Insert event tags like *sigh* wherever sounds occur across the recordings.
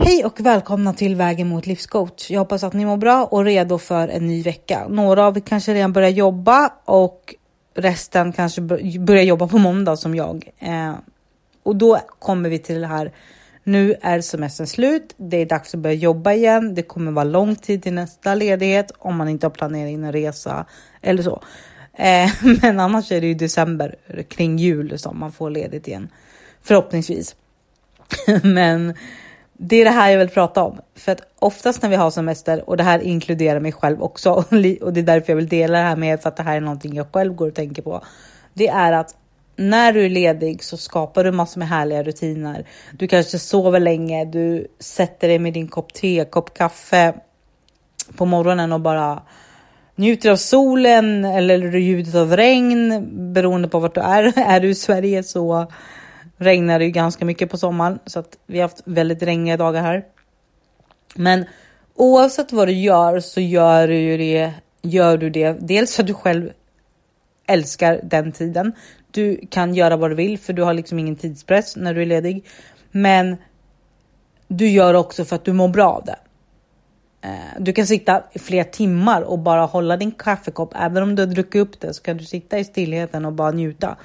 Hej och välkomna till Vägen mot livscoach. Jag hoppas att ni mår bra och redo för en ny vecka. Några av er kanske redan börjar jobba och resten kanske börjar jobba på måndag som jag. Eh, och då kommer vi till det här. Nu är semestern slut. Det är dags att börja jobba igen. Det kommer vara lång tid till nästa ledighet om man inte har planerat in en resa eller så. Eh, *laughs* men annars är det ju december kring jul som man får ledigt igen. Förhoppningsvis. *laughs* men det är det här jag vill prata om. För att oftast när vi har semester, och det här inkluderar mig själv också, *laughs* och det är därför jag vill dela det här med er, för att det här är någonting jag själv går och tänker på. Det är att när du är ledig så skapar du massor med härliga rutiner. Du kanske sover länge, du sätter dig med din kopp te, kopp kaffe på morgonen och bara njuter av solen eller ljudet av regn beroende på vart du är. *laughs* Är du i Sverige så regnar det ju ganska mycket på sommaren så att vi har haft väldigt regniga dagar här. Men oavsett vad du gör så gör du det. Gör du det dels för att du själv älskar den tiden. Du kan göra vad du vill för du har liksom ingen tidspress när du är ledig. Men du gör också för att du mår bra av det. Eh, du kan sitta i flera timmar och bara hålla din kaffekopp. Även om du har druckit upp det så kan du sitta i stillheten och bara njuta.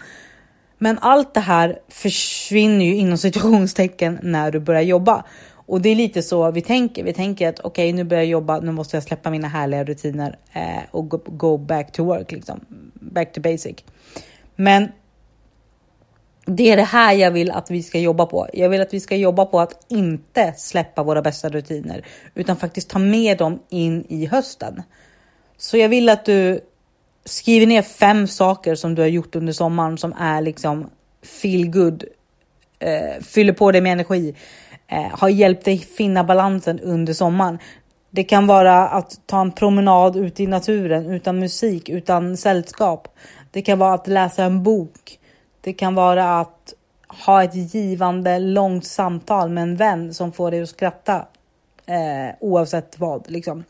Men allt det här försvinner ju inom situationstecken när du börjar jobba. Och det är lite så vi tänker. Vi tänker att okej, okay, nu börjar jag jobba. Nu måste jag släppa mina härliga rutiner eh, och go, go, back to work, liksom back to basic. Men det är det här jag vill att vi ska jobba på. Jag vill att vi ska jobba på att inte släppa våra bästa rutiner utan faktiskt ta med dem in i hösten. Så jag vill att du skriver ner fem saker som du har gjort under sommaren som är liksom feel good, eh, fyller på dig med energi, eh, har hjälpt dig finna balansen under sommaren. Det kan vara att ta en promenad ute i naturen utan musik, utan sällskap. Det kan vara att läsa en bok. Det kan vara att ha ett givande långt samtal med en vän som får dig att skratta eh, oavsett vad. Liksom.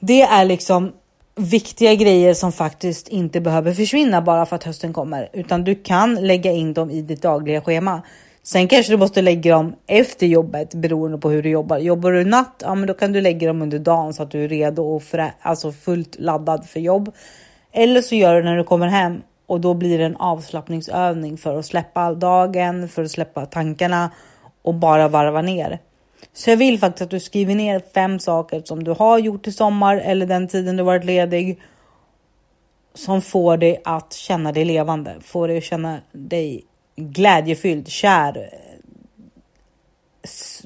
Det är liksom viktiga grejer som faktiskt inte behöver försvinna bara för att hösten kommer, utan du kan lägga in dem i ditt dagliga schema. Sen kanske du måste lägga dem efter jobbet beroende på hur du jobbar. Jobbar du natt, ja, men då kan du lägga dem under dagen så att du är redo och frä, alltså fullt laddad för jobb. Eller så gör du när du kommer hem och då blir det en avslappningsövning för att släppa dagen, för att släppa tankarna och bara varva ner. Så jag vill faktiskt att du skriver ner fem saker som du har gjort i sommar eller den tiden du varit ledig. Som får dig att känna dig levande, får dig att känna dig glädjefylld, kär.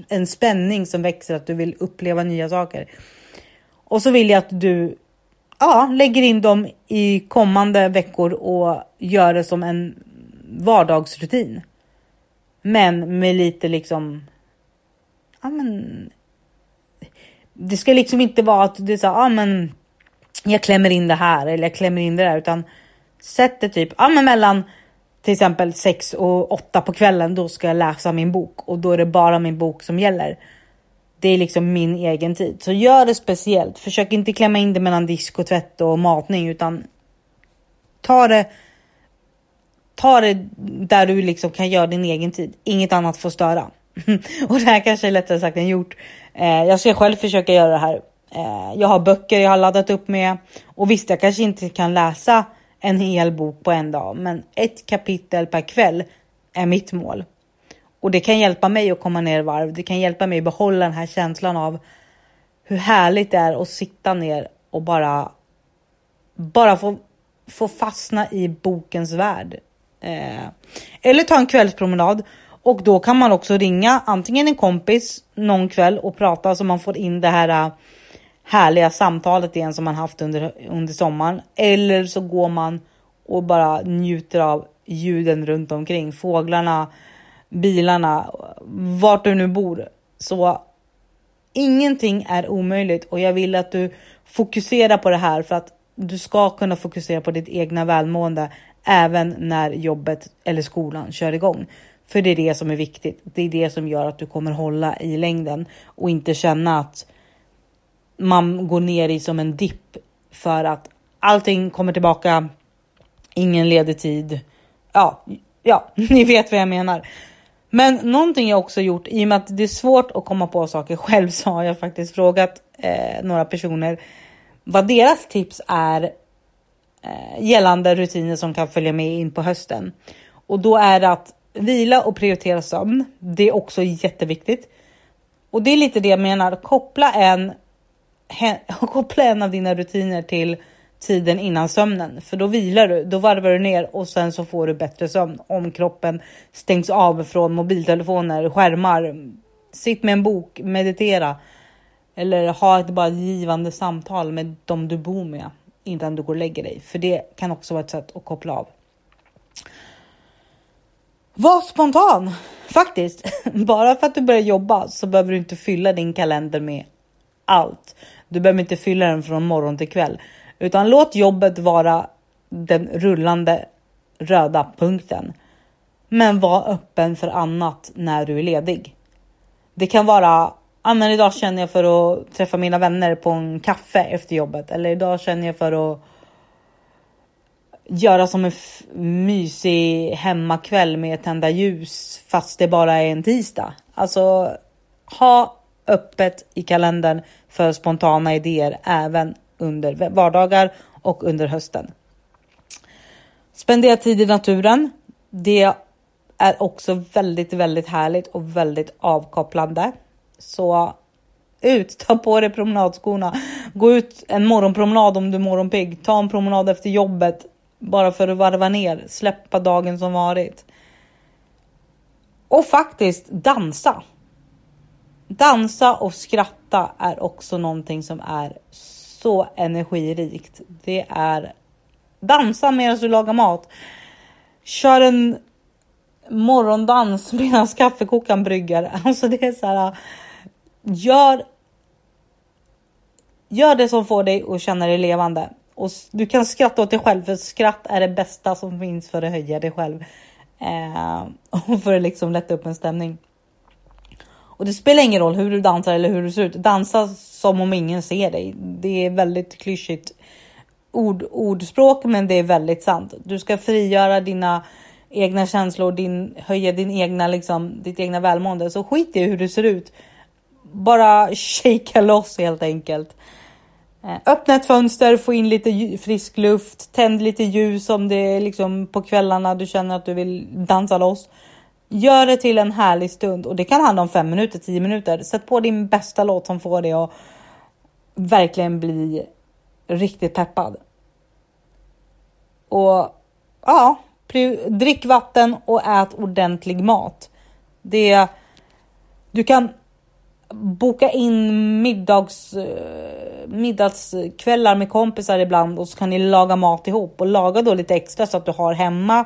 En spänning som växer, att du vill uppleva nya saker. Och så vill jag att du ja, lägger in dem i kommande veckor och gör det som en vardagsrutin. Men med lite liksom ja men. Det ska liksom inte vara att det är så ja men. Jag klämmer in det här eller jag klämmer in det där utan sätt det typ ja men mellan till exempel 6 och 8 på kvällen. Då ska jag läsa min bok och då är det bara min bok som gäller. Det är liksom min egen tid, så gör det speciellt. Försök inte klämma in det mellan disk och tvätt och matning utan ta det. Ta det där du liksom kan göra din egen tid. Inget annat får störa. *laughs* och det här kanske är lättare sagt än gjort. Eh, jag ska själv försöka göra det här. Eh, jag har böcker jag har laddat upp med och visst, jag kanske inte kan läsa en hel bok på en dag, men ett kapitel per kväll är mitt mål. Och det kan hjälpa mig att komma ner i varv. Det kan hjälpa mig att behålla den här känslan av hur härligt det är att sitta ner och bara, bara få, få fastna i bokens värld. Eh, eller ta en kvällspromenad och då kan man också ringa antingen en kompis någon kväll och prata så man får in det här äh, härliga samtalet igen som man haft under, under sommaren. Eller så går man och bara njuter av ljuden runt omkring. Fåglarna, bilarna, vart du nu bor. Så ingenting är omöjligt och jag vill att du fokuserar på det här för att du ska kunna fokusera på ditt egna välmående även när jobbet eller skolan kör igång. För det är det som är viktigt. Det är det som gör att du kommer hålla i längden och inte känna att man går ner i som en dipp för att allting kommer tillbaka. Ingen ledig tid. Ja, ja, *laughs* ni vet vad jag menar. Men någonting jag också gjort i och med att det är svårt att komma på saker *laughs* själv så har jag faktiskt frågat eh, några personer vad deras tips är eh, gällande rutiner som kan följa med in på hösten. Och då är det att vila och prioritera sömn. Det är också jätteviktigt. Och det är lite det jag menar. Koppla en, *laughs* koppla en av dina rutiner till tiden innan sömnen, för då vilar du, då varvar du ner och sen så får du bättre sömn om kroppen stängs av från mobiltelefoner, skärmar. Sitt med en bok, meditera eller ha ett bara givande samtal med dem du bor med innan du går och lägger dig, för det kan också vara ett sätt att koppla av. Var spontan faktiskt. *laughs* Bara för att du börjar jobba så behöver du inte fylla din kalender med allt. Du behöver inte fylla den från morgon till kväll, utan låt jobbet vara den rullande röda punkten. Men var öppen för annat när du är ledig. Det kan vara, ah, men idag känner jag för att träffa mina vänner på en kaffe efter jobbet. Eller idag känner jag för att göra som en mysig hemmakväll med tända ljus fast det bara är en tisdag. Alltså ha öppet i kalendern för spontana idéer även under vardagar och under hösten. Spendera tid i naturen. Det är också väldigt, väldigt härligt och väldigt avkopplande. Så ut, *laughs* ta på dig promenadskorna, gå ut en morgonpromenad om du är morgonpigg, ta en promenad efter jobbet bara för att varva ner, släppa dagen som varit. Och faktiskt dansa. Dansa och skratta är också någonting som är så energirikt. Det är dansa medan du lagar mat. Kör en morgondans medan kaffekokaren brygger. *laughs* Alltså det är så här. Gör. Gör det som får dig att känna dig levande och du kan skratta åt dig själv för skratt är det bästa som finns för att höja dig själv. Eh, *laughs* och för att liksom lätta upp en stämning. Och det spelar ingen roll hur du dansar eller hur du ser ut. Dansa som om ingen ser dig. Det är väldigt klyschigt ord, ordspråk, men det är väldigt sant. Du ska frigöra dina egna känslor, din, höja din egna, liksom, ditt egna välmående. Så skit i hur du ser ut. Bara *laughs* shakea loss helt enkelt. Eh, öppna ett fönster, få in lite frisk luft, tänd lite ljus om det är liksom på kvällarna du känner att du vill dansa loss. Gör det till en härlig stund och det kan handla om fem minuter, tio minuter. Sätt på din bästa låt som får dig att verkligen bli riktigt peppad. Och ja, drick vatten och ät ordentlig mat. Det du kan boka in middags, eh, middagskvällar med kompisar ibland och så kan ni laga mat ihop och laga då lite extra så att du har hemma.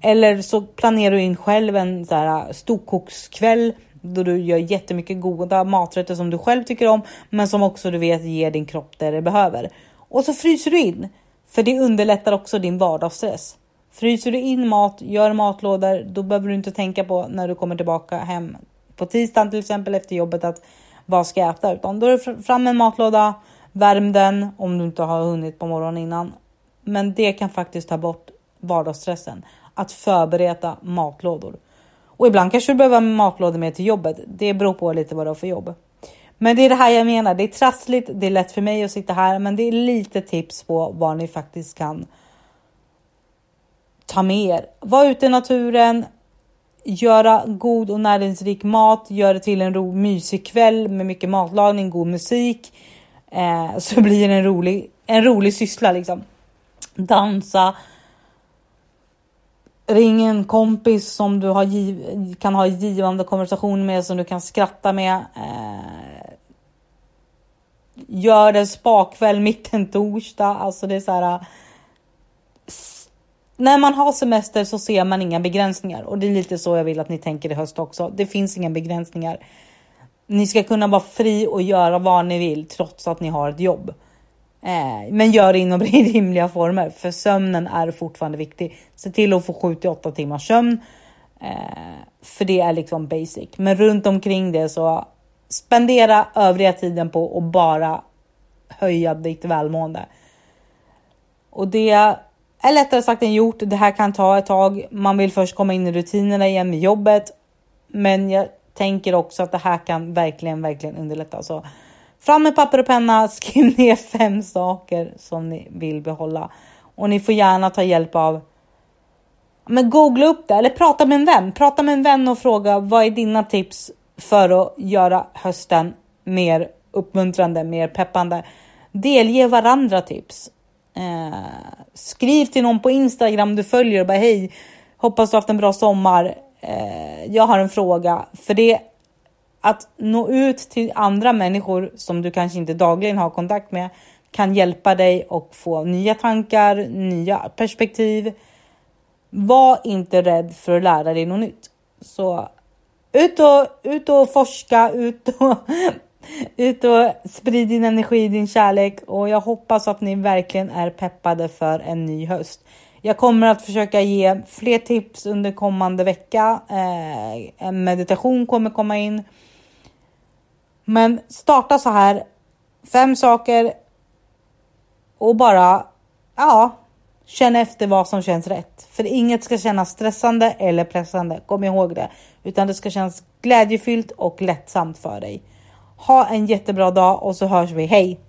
Eller så planerar du in själv en så här eh, storkokskväll då du gör jättemycket goda maträtter som du själv tycker om, men som också du vet ger din kropp det det behöver. Och så fryser du in, för det underlättar också din vardagsstress. Fryser du in mat, gör matlådor, då behöver du inte tänka på när du kommer tillbaka hem på tisdagen till exempel efter jobbet att vad ska jag äta? Utan då är det fram med en matlåda, värm den om du inte har hunnit på morgonen innan. Men det kan faktiskt ta bort vardagsstressen. Att förbereda matlådor. Och ibland kanske du behöver matlådor med till jobbet. Det beror på lite vad du har för jobb. Men det är det här jag menar. Det är trassligt. Det är lätt för mig att sitta här, men det är lite tips på vad ni faktiskt kan ta med er. Var ute i naturen, göra god och näringsrik mat, göra det till en ro, mysig kväll med mycket matlagning, god musik. Eh, så blir det en rolig, en rolig syssla liksom. Dansa. Ring en kompis som du har giv, kan ha givande konversation med som du kan skratta med. Eh, gör en spakväll mitt en torsdag. Alltså det är så här eh, när man har semester så ser man inga begränsningar och det är lite så jag vill att ni tänker i höst också. Det finns inga begränsningar. Ni ska kunna vara fri och göra vad ni vill trots att ni har ett jobb. Eh, men gör det inom *laughs* rimliga former för sömnen är fortfarande viktig. Se till att få 7 till 8 timmars sömn. Eh, för det är liksom basic. Men runt omkring det så spendera övriga tiden på att bara höja ditt välmående. Och det är lättare sagt än gjort. Det här kan ta ett tag. Man vill först komma in i rutinerna igen med jobbet Men jag tänker också att det här kan verkligen, verkligen underlätta. Så fram med papper och penna, *laughs* skriv ner fem saker som ni vill behålla. Och ni får gärna ta hjälp av men googla upp det eller prata med en vän. Prata med en vän och fråga vad är dina tips för att göra hösten mer uppmuntrande, mer peppande. Delge varandra tips. Eh, skriv till någon på Instagram du följer och bara hej, hoppas du haft en bra sommar. Eh, jag har en fråga. För det att nå ut till andra människor som du kanske inte dagligen har kontakt med kan hjälpa dig och få nya tankar, nya perspektiv. Var inte rädd för att lära dig något nytt. Så ut och, ut och forska, ut och, ut och sprid din energi, din kärlek och jag hoppas att ni verkligen är peppade för en ny höst. Jag kommer att försöka ge fler tips under kommande vecka. Eh, en meditation kommer komma in. Men starta så här. Fem saker. Och bara, ja, känn efter vad som känns rätt. För inget ska kännas stressande eller pressande. Kom ihåg det. Utan det ska kännas glädjefyllt och lättsamt för dig. Ha en jättebra dag och så hörs vi. Hej!